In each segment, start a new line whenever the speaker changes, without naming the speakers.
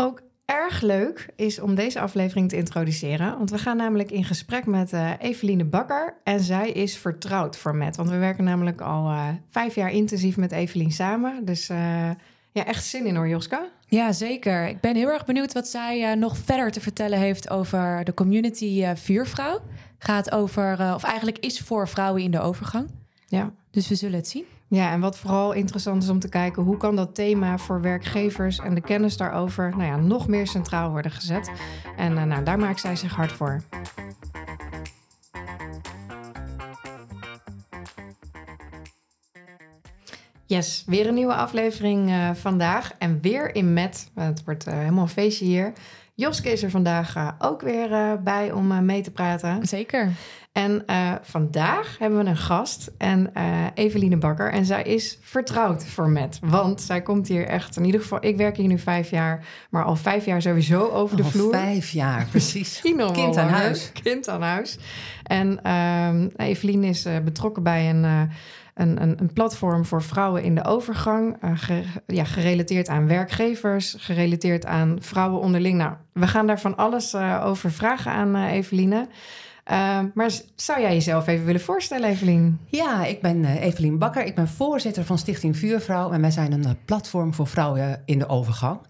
Ook erg leuk is om deze aflevering te introduceren. Want we gaan namelijk in gesprek met uh, Eveline Bakker. En zij is vertrouwd voor Met. Want we werken namelijk al uh, vijf jaar intensief met Eveline samen. Dus uh, ja, echt zin in hoor, Joska.
Ja, zeker. Ik ben heel erg benieuwd wat zij nog verder te vertellen heeft over de community Vuurvrouw. Gaat over, of eigenlijk is voor vrouwen in de overgang. Ja. Dus we zullen het zien.
Ja, en wat vooral interessant is om te kijken, hoe kan dat thema voor werkgevers en de kennis daarover nou ja, nog meer centraal worden gezet. En uh, nou, daar maakt zij zich hard voor. Yes, weer een nieuwe aflevering uh, vandaag. En weer in Met. Het wordt uh, helemaal een feestje hier. Joske is er vandaag ook weer bij om mee te praten.
Zeker.
En uh, vandaag hebben we een gast, en uh, Eveline Bakker. En zij is vertrouwd voor Met. Want zij komt hier echt, in ieder geval, ik werk hier nu vijf jaar, maar al vijf jaar sowieso over de
al
vloer.
Vijf jaar, precies. kind aan huis.
Kind aan huis. En uh, Eveline is uh, betrokken bij een. Een, een, een, platform voor vrouwen in de overgang. Uh, ge, ja, gerelateerd aan werkgevers, gerelateerd aan vrouwen onderling. Nou, we gaan daar van alles uh, over vragen aan uh, Eveline. Uh, maar zou jij jezelf even willen voorstellen, Evelien?
Ja, ik ben uh, Evelien Bakker. Ik ben voorzitter van Stichting Vuurvrouw. En wij zijn een uh, platform voor vrouwen in de overgang.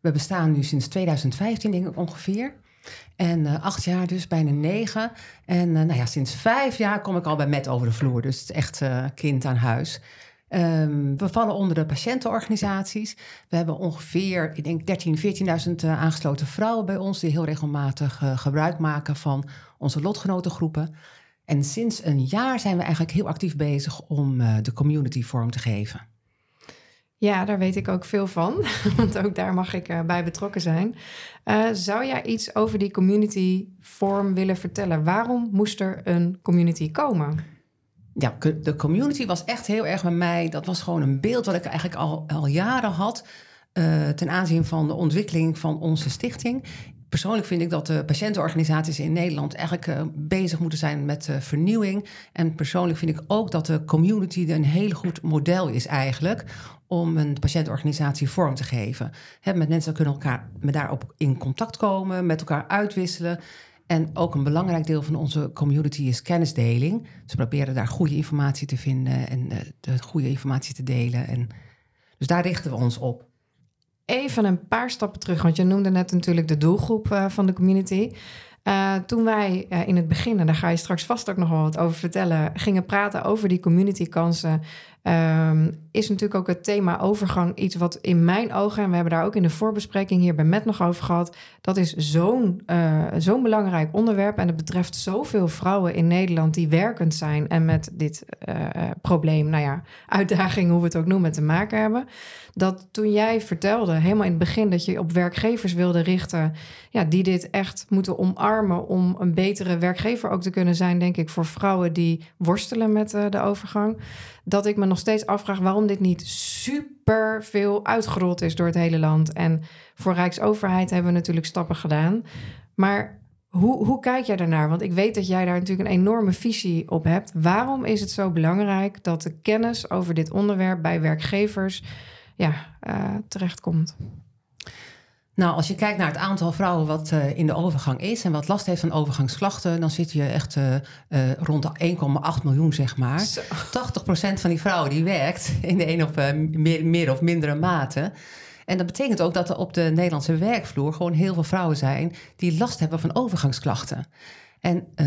We bestaan nu sinds 2015, denk ik ongeveer. En uh, acht jaar dus, bijna negen. En nou ja, sinds vijf jaar kom ik al bij Met over de vloer. Dus echt kind aan huis. Um, we vallen onder de patiëntenorganisaties. We hebben ongeveer, ik denk 13.000, 14.000 uh, aangesloten vrouwen bij ons... die heel regelmatig uh, gebruik maken van onze lotgenotengroepen. En sinds een jaar zijn we eigenlijk heel actief bezig om uh, de community vorm te geven.
Ja, daar weet ik ook veel van, want ook daar mag ik bij betrokken zijn. Zou jij iets over die community vorm willen vertellen? Waarom moest er een community komen?
Ja, de community was echt heel erg bij mij. Dat was gewoon een beeld wat ik eigenlijk al, al jaren had. Uh, ten aanzien van de ontwikkeling van onze stichting persoonlijk vind ik dat de patiëntenorganisaties in Nederland eigenlijk uh, bezig moeten zijn met uh, vernieuwing. En persoonlijk vind ik ook dat de community een heel goed model is eigenlijk om een patiëntenorganisatie vorm te geven. Met mensen kunnen elkaar met daarop in contact komen, met elkaar uitwisselen. En ook een belangrijk deel van onze community is kennisdeling. Ze proberen daar goede informatie te vinden en uh, de goede informatie te delen. En dus daar richten we ons op
even een paar stappen terug, want je noemde net natuurlijk de doelgroep uh, van de community. Uh, toen wij in het begin, en daar ga je straks vast ook nog wel wat over vertellen, gingen praten over die communitykansen, um, is natuurlijk ook het thema overgang iets wat in mijn ogen, en we hebben daar ook in de voorbespreking hier bij Met nog over gehad, dat is zo'n uh, zo'n belangrijk onderwerp en het betreft zoveel vrouwen in Nederland die werkend zijn en met dit probleem, nou ja, uitdaging, hoe we het ook noemen, te maken hebben. Dat toen jij vertelde, helemaal in het begin, dat je op werkgevers wilde richten, ja, die dit echt moeten omarmen om een betere werkgever ook te kunnen zijn, denk ik, voor vrouwen die worstelen met de overgang. Dat ik me nog steeds afvraag waarom dit niet super veel uitgerold is door het hele land. En voor Rijksoverheid hebben we natuurlijk stappen gedaan. Maar hoe, hoe kijk jij daarnaar? Want ik weet dat jij daar natuurlijk een enorme visie op hebt. Waarom is het zo belangrijk dat de kennis over dit onderwerp bij werkgevers ja, uh, terechtkomt?
Nou, als je kijkt naar het aantal vrouwen wat uh, in de overgang is en wat last heeft van overgangsklachten, dan zit je echt uh, uh, rond de 1,8 miljoen, zeg maar. Zo. 80% van die vrouwen die werkt in de een of meer, meer of mindere mate. En dat betekent ook dat er op de Nederlandse werkvloer gewoon heel veel vrouwen zijn die last hebben van overgangsklachten. En uh,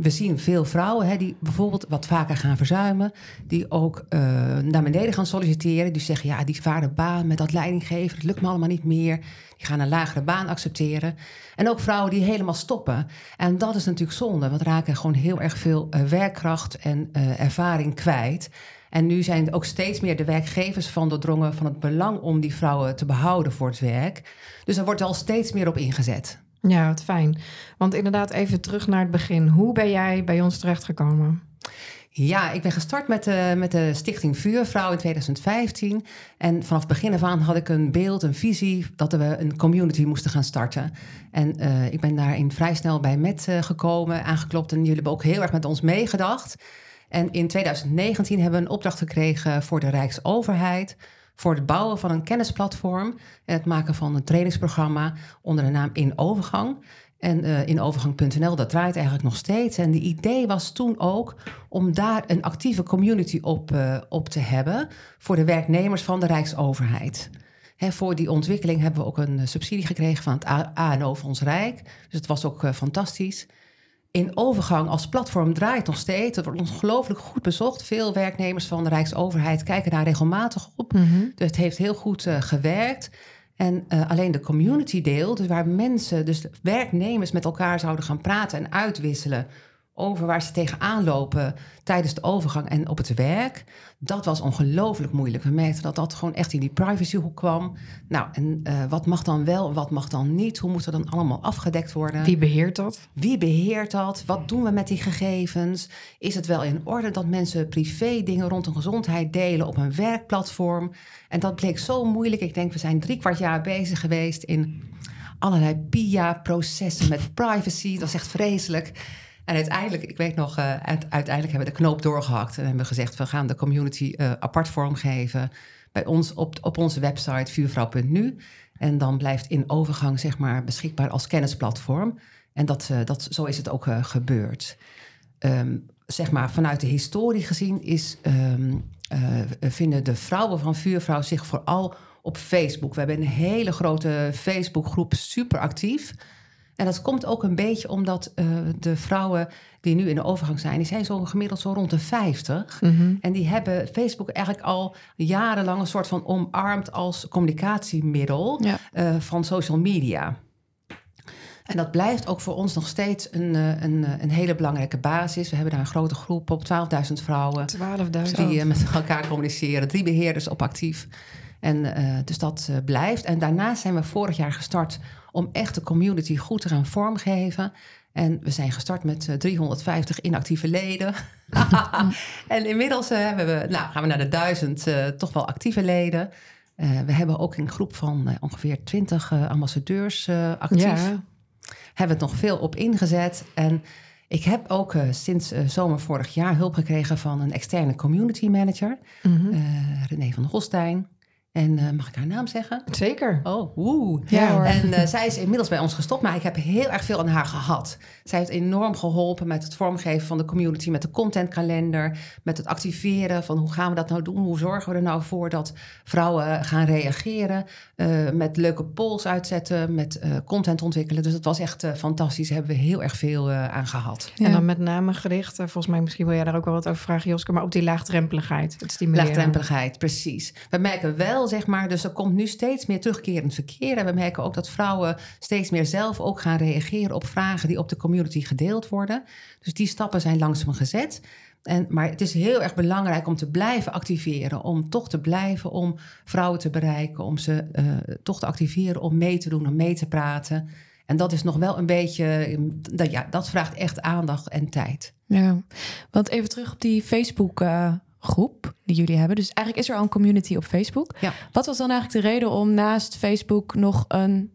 we zien veel vrouwen hè, die bijvoorbeeld wat vaker gaan verzuimen, die ook uh, naar beneden gaan solliciteren. Die zeggen, ja, die zware baan met dat leidinggeven, dat lukt me allemaal niet meer. Die gaan een lagere baan accepteren. En ook vrouwen die helemaal stoppen. En dat is natuurlijk zonde, want raken gewoon heel erg veel uh, werkkracht en ervaring kwijt. En nu zijn ook steeds meer de werkgevers van doordrongen van het belang om die vrouwen te behouden voor het werk. Dus er wordt al steeds meer op ingezet.
Ja, wat fijn. Want inderdaad, even terug naar het begin. Hoe ben jij bij ons terechtgekomen?
Ja, ik ben gestart met de, met de Stichting Vuurvrouw in 2015. En vanaf begin af aan had ik een beeld, een visie dat we een community moesten gaan starten. En uh, ik ben daarin vrij snel bij Met uh, gekomen, aangeklopt. En jullie hebben ook heel erg met ons meegedacht. En in 2019 hebben we een opdracht gekregen voor de Rijksoverheid voor het bouwen van een kennisplatform en het maken van een trainingsprogramma onder de naam In Overgang. En uh, in overgang.nl, dat draait eigenlijk nog steeds. En de idee was toen ook om daar een actieve community op, uh, op te hebben voor de werknemers van de Rijksoverheid. He, voor die ontwikkeling hebben we ook een subsidie gekregen van het ANO ons Rijk. Dus het was ook fantastisch in overgang als platform draait nog steeds. Het wordt ongelooflijk goed bezocht. Veel werknemers van de Rijksoverheid kijken daar regelmatig op. Mm Dus het heeft heel goed uh, gewerkt. En uh, alleen de community deel, dus waar mensen, dus werknemers met elkaar zouden gaan praten en uitwisselen over waar ze tegenaan lopen tijdens de overgang en op het werk. Dat was ongelooflijk moeilijk. We merkten dat dat gewoon echt in die privacyhoek kwam. Nou, en uh, wat mag dan wel, wat mag dan niet? Hoe moet er dan allemaal afgedekt worden?
Wie beheert dat?
Wie beheert dat? Wat doen we met die gegevens? Is het wel in orde dat mensen privé dingen rond hun gezondheid delen op een werkplatform? En dat bleek zo moeilijk. Ik denk, we zijn drie kwart jaar bezig geweest in allerlei PIA-processen met privacy. Dat is echt vreselijk. En uiteindelijk, ik weet nog, uh, uiteindelijk hebben we de knoop doorgehakt en hebben we gezegd: we gaan de community uh, apart vormgeven bij ons op, op onze website vuurvrouw.nu. En dan blijft in overgang, zeg maar, beschikbaar als kennisplatform. En dat, uh, dat, zo is het ook gebeurd. Um, zeg maar, vanuit de historie gezien is, um, vinden de vrouwen van Vuurvrouw zich vooral op Facebook. We hebben een hele grote Facebookgroep, super actief. En dat komt ook een beetje omdat uh, de vrouwen die nu in de overgang zijn, die zijn zo gemiddeld zo rond de 50. Mm -hmm. En die hebben Facebook eigenlijk al jarenlang een soort van omarmd als communicatiemiddel ja. uh, van social media. En dat blijft ook voor ons nog steeds een, een, een hele belangrijke basis. We hebben daar een grote groep op 12.000 vrouwen.
12.000.
Die met elkaar communiceren. Drie beheerders op actief. En uh, dus dat uh, blijft. En daarnaast zijn we vorig jaar gestart om echt de community goed te gaan vormgeven. En we zijn gestart met uh, 350 inactieve leden. en inmiddels hebben we, nou, gaan we naar de duizend toch wel actieve leden. we hebben ook een groep van ongeveer 20 ambassadeurs actief. Ja. Hebben het nog veel op ingezet. En ik heb ook uh, sinds uh, zomer vorig jaar hulp gekregen van een externe community manager, mm -hmm. uh, René van Holstein. En mag ik haar naam zeggen?
Zeker.
Oh, woe. Ja, en zij is inmiddels bij ons gestopt, maar ik heb heel erg veel aan haar gehad. Zij heeft enorm geholpen met het vormgeven van de community, met de contentkalender, met het activeren van hoe gaan we dat nou doen? Hoe zorgen we er nou voor dat vrouwen gaan reageren? Uh, met leuke polls uitzetten, met uh, content ontwikkelen. Dus het was echt uh, fantastisch. Daar hebben we heel erg veel aan gehad.
Ja. En dan met name gericht, volgens mij misschien wil jij daar ook wel wat over vragen, Joske, maar op die laagdrempeligheid. Het.
Laagdrempeligheid, precies. We merken wel, zeg maar, dus er komt nu steeds meer terugkerend verkeer. En we merken ook dat vrouwen steeds meer zelf ook gaan reageren op vragen die op de community gedeeld worden. Dus die stappen zijn langzaam gezet. En, maar het is heel erg belangrijk om te blijven activeren, om toch te blijven, om vrouwen te bereiken, om ze uh, toch te activeren, om mee te doen, om mee te praten. En dat is nog wel een beetje, dat, ja, dat vraagt echt aandacht en tijd.
Ja, want even terug op die Facebook. Uh, groep die jullie hebben. Dus eigenlijk is er al een community op Facebook.
Ja.
Wat was dan eigenlijk de reden om naast Facebook nog een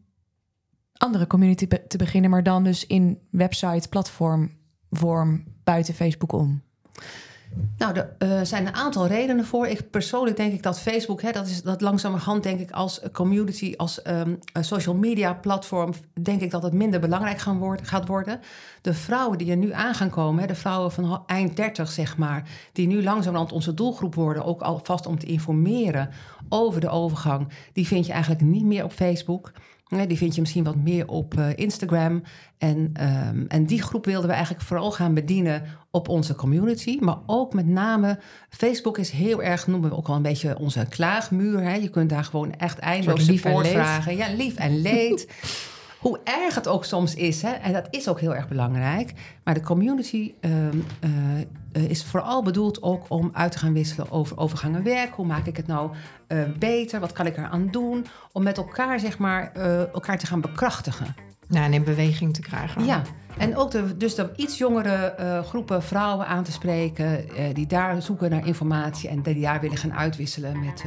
andere community be te beginnen, maar dan dus in website, platform vorm buiten Facebook om?
Nou, er uh, zijn een aantal redenen voor. Ik persoonlijk denk ik dat Facebook, hè, dat is dat langzamerhand denk ik als community, als um, social media platform, denk ik dat het minder belangrijk gaan gaat worden. De vrouwen die er nu aan gaan komen, hè, de vrouwen van eind 30 zeg maar, die nu langzamerhand onze doelgroep worden, ook alvast om te informeren over de overgang, die vind je eigenlijk niet meer op Facebook. Die vind je misschien wat meer op uh, Instagram. En, um, en die groep wilden we eigenlijk vooral gaan bedienen op onze community. Maar ook met name, Facebook is heel erg, noemen we ook wel een beetje onze klaagmuur. Hè? Je kunt daar gewoon echt eindeloos support vragen. Ja, lief en leed. Hoe erg het ook soms is, hè? en dat is ook heel erg belangrijk. Maar de community um, uh, is vooral bedoeld ook om uit te gaan wisselen over overgangen werk. Hoe maak ik het nou uh, beter? Wat kan ik eraan doen? Om met elkaar, zeg maar, uh, elkaar te gaan bekrachtigen.
Ja, en in beweging te krijgen.
Ja, en ook de, dus de iets jongere uh, groepen vrouwen aan te spreken... die daar zoeken naar informatie en die daar willen gaan uitwisselen met,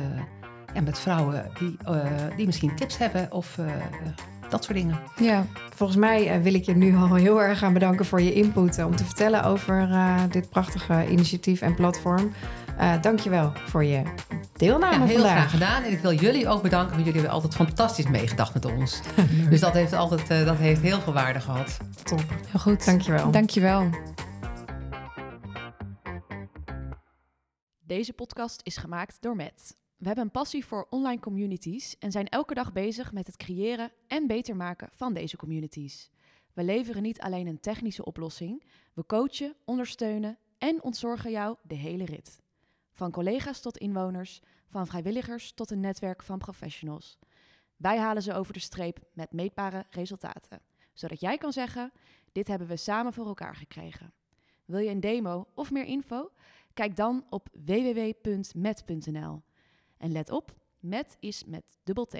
ja, met vrouwen... die, die misschien tips hebben of dat soort dingen.
Ja, volgens mij uh, wil ik je nu al heel erg gaan bedanken voor je input. om te vertellen over uh, dit prachtige initiatief en platform. Uh, dankjewel voor je deelname ja,
heel graag gedaan. En ik wil jullie ook bedanken, want jullie hebben altijd fantastisch meegedacht met ons. dus dat heeft, altijd, uh, dat heeft heel veel waarde gehad.
Top. Heel goed. Dankjewel.
Dankjewel. Deze podcast is gemaakt door Matt. We hebben een passie voor online communities en zijn elke dag bezig met het creëren en beter maken van deze communities. We leveren niet alleen een technische oplossing, we coachen, ondersteunen en ontzorgen jou de hele rit. Van collega's tot inwoners, van vrijwilligers tot een netwerk van professionals. Wij halen ze over de streep met meetbare resultaten, zodat jij kan zeggen: dit hebben we samen voor elkaar gekregen. Wil je een demo of meer info? Kijk dan op www.met.nl. En let op, met is met dubbel T.